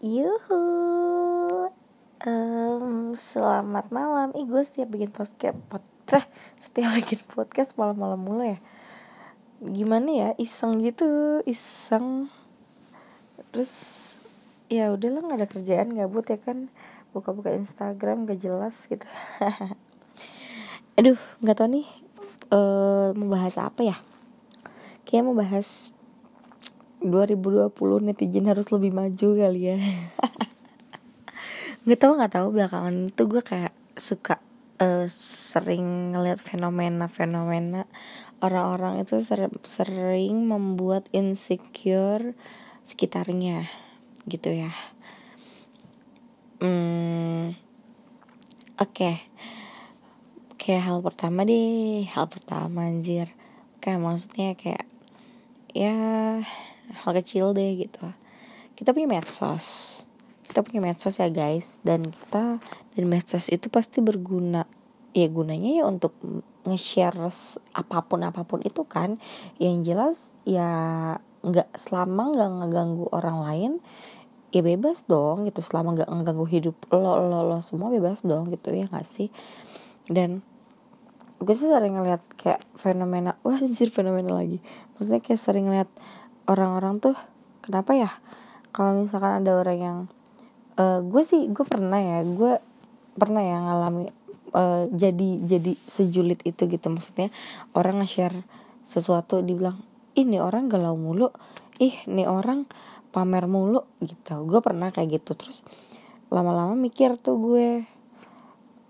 Yuhu. Um, Selamat malam. Ih gue setiap bikin podcast pod, eh, Setiap bikin podcast malam-malam mulu ya. Gimana ya? Iseng gitu Iseng. Terus Ya udahlah gak ada kerjaan gabut ya kan? Buka-buka Instagram gak jelas gitu. Aduh gak tau nih uh, Mau bahas apa ya? Kayaknya mau bahas 2020 netizen harus lebih maju kali ya. Nggak tahu nggak tahu belakangan itu gue kayak suka uh, sering ngeliat fenomena-fenomena orang-orang itu ser sering membuat insecure sekitarnya gitu ya. Hmm, oke. Okay. kayak hal pertama deh hal pertama anjir. Kayak maksudnya kayak ya hal kecil deh gitu. Kita punya medsos. Kita punya medsos ya guys. Dan kita dan medsos itu pasti berguna. Ya gunanya ya untuk nge-share apa pun apa pun itu kan. Yang jelas ya nggak selama nggak ngeganggu orang lain ya bebas dong gitu. Selama nggak ngeganggu hidup lo lo lo semua bebas dong gitu ya nggak sih? Dan gue sih sering ngeliat kayak fenomena wah anjir fenomena lagi. Maksudnya kayak sering ngeliat orang-orang tuh kenapa ya? Kalau misalkan ada orang yang uh, gue sih gue pernah ya gue pernah ya ngalami uh, jadi jadi sejulit itu gitu. Maksudnya orang nge-share sesuatu dibilang ini orang galau mulu. Ih nih orang pamer mulu. Gitu. Gue pernah kayak gitu. Terus lama-lama mikir tuh gue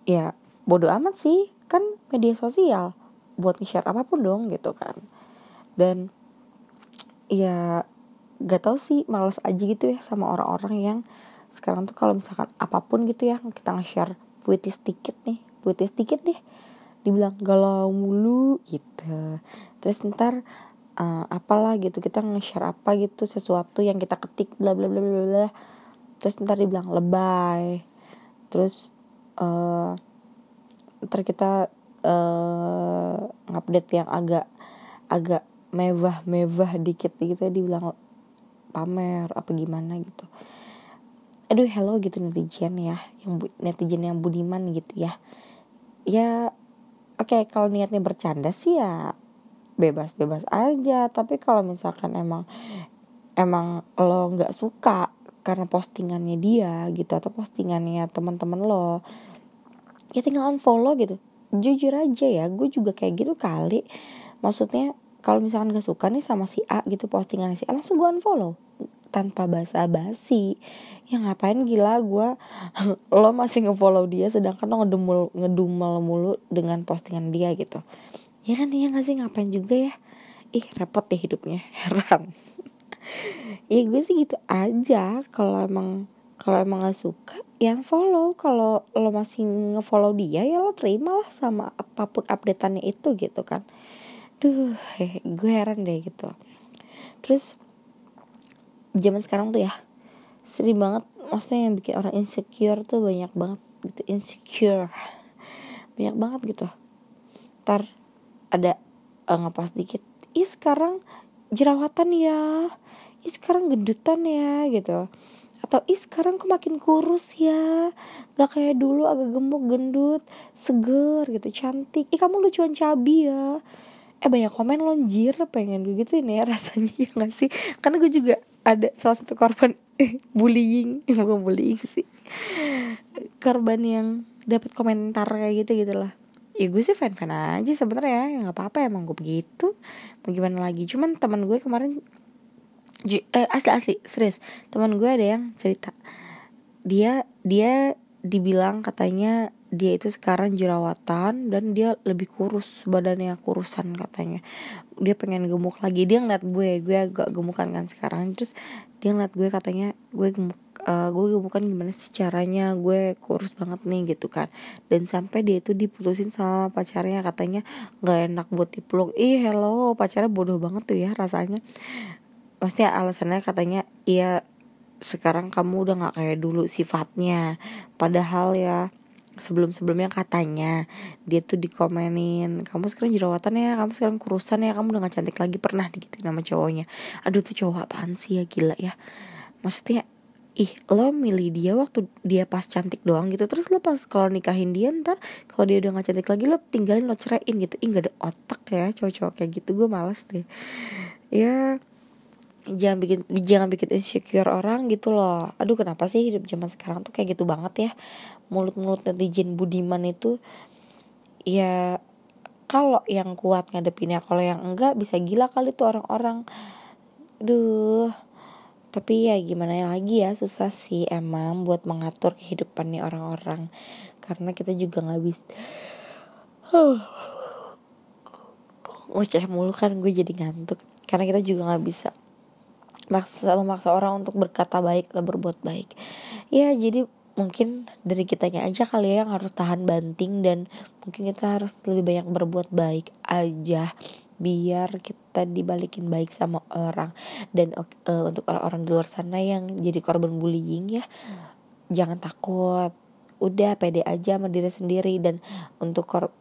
ya bodoh amat sih. Kan media sosial buat nge-share apa pun dong gitu kan. Dan ya gak tau sih males aja gitu ya sama orang-orang yang sekarang tuh kalau misalkan apa pun gitu ya kita nge-share puitis dikit nih puitis dikit deh dibilang galau mulu gitu. Terus ntar uh, apalah gitu kita nge-share apa gitu sesuatu yang kita ketik bla bla bla bla bla. Terus ntar dibilang lebay. Terus uh, ntar kita uh, ngupdate yang agak agak mewah-mewah dikit gitu dibilang pamer apa gimana gitu. Aduh hello gitu netizen ya yang netizen yang budiman gitu ya. Ya oke okay, kalau niatnya bercanda sih ya bebas-bebas aja. Tapi kalau misalkan emang emang lo nggak suka karena postingannya dia gitu atau postingannya teman-teman lo ya tinggal unfollow gitu. Jujur aja ya gue juga kayak gitu kali. Maksudnya kalau misalkan gak suka nih sama si A gitu postingan si A langsung gue unfollow. Tanpa basa-basi. Ya ngapain gila gue lo masih ngefollow dia sedangkan lo ngedumul ngedumel mulu dengan postingan dia gitu. Ya kan iya gak sih? Ngapain juga ya? Ih repot deh hidupnya. Heran. Ya gue sih gitu aja. Kalau emang kalau emang gak suka ya follow kalau lo masih ngefollow dia ya lo terima lah sama apa pun updateannya itu gitu kan duh gue heran deh gitu. Terus zaman sekarang tuh ya sering banget maksudnya yang bikin orang insecure tuh banyak banget gitu insecure. Banyak banget gitu. Ntar ada uh, ngepost dikit ih sekarang jerawatan ya ih sekarang gendutan ya gitu. Atau ih sekarang kok makin kurus ya gak kayak dulu agak gemuk gendut seger gitu cantik. Ih kamu lucuan cabi ya eh banyak komen lonjir pengen gue gitu ya rasanya ya gak sih? Karena gue juga ada salah satu korban bullying. Bukan bullying sih. Korban yang dapat komentar kayak gitu gitu lah ya gue sih fan fan aja sebenarnya ya nggak apa apa emang gue begitu. Mau gimana lagi? Cuman teman gue kemarin eh, asli asli serius. Teman gue ada yang cerita. Dia dia dibilang katanya dia itu sekarang jerawatan dan dia lebih kurus badannya kurusan katanya. Dia pengen gemuk lagi. Dia ngeliat gue gue agak gemukan kan sekarang. Terus dia ngeliat gue katanya gue gemuk uh, gue gemukan gimana sih caranya? Gue kurus banget nih gitu kan. Dan sampai dia itu diputusin sama pacarnya katanya nggak enak buat dipeluk. Ih hello pacarnya bodoh banget tuh ya rasanya. Maksudnya alasannya katanya iya sekarang kamu udah nggak kayak dulu sifatnya. Padahal ya sebelum-sebelumnya katanya dia tuh dikomenin kamu sekarang jerawatan ya kamu sekarang kurusan ya kamu udah gak cantik lagi. Pernah gitu nama cowoknya. Aduh tuh cowok apaan sih ya gila ya. Maksudnya ih lo milih dia waktu dia pas cantik doang gitu terus lo pas kalau nikahin dia ntar kalau dia udah gak cantik lagi lo tinggalin lo ceraiin gitu. Ih gak ada otak ya cowok-cowok kayak gitu gue males deh. Ya jangan bikin jangan bikin insecure orang gitu loh. Aduh kenapa sih hidup zaman sekarang tuh kayak gitu banget ya mulut-mulut netizen budiman itu ya kalau yang kuat ngadepinnya kalau yang enggak bisa gila kali tuh orang-orang. Duh tapi ya gimana lagi ya susah sih emang buat mengatur kehidupannya orang-orang. Karena kita juga nggak bisa huh. ngoceh mulu kan gue jadi ngantuk. Karena kita juga nggak bisa maksa memaksa orang untuk berkata baik atau berbuat baik. Ya jadi mungkin dari kitanya aja kali ya yang harus tahan banting dan mungkin kita harus lebih banyak berbuat baik aja biar kita dibalikin baik sama orang. Dan uh, untuk orang-orang di luar sana yang jadi korban bullying ya jangan takut. Udah pede aja sama diri sendiri. Dan untuk kalau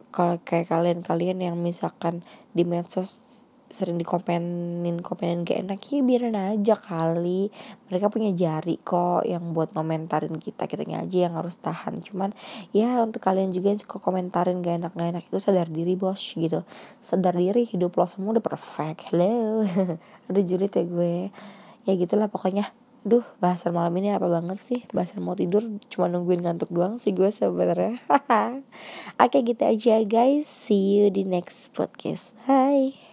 kayak kalian-kalian yang misalkan di medsos sering dikomenin komenin gak enak ya biarin aja kali mereka punya jari kok yang buat komentarin kita kita aja yang harus tahan cuman ya untuk kalian juga yang suka komentarin gak enak gak enak itu sadar diri bos gitu sadar diri hidup lo semua udah perfect hello ada jurit ya gue ya gitulah pokoknya Duh, bahasan malam ini apa banget sih? Bahasan mau tidur cuma nungguin ngantuk doang sih gue sebenarnya. Oke, gitu aja guys. See you di next podcast. Bye.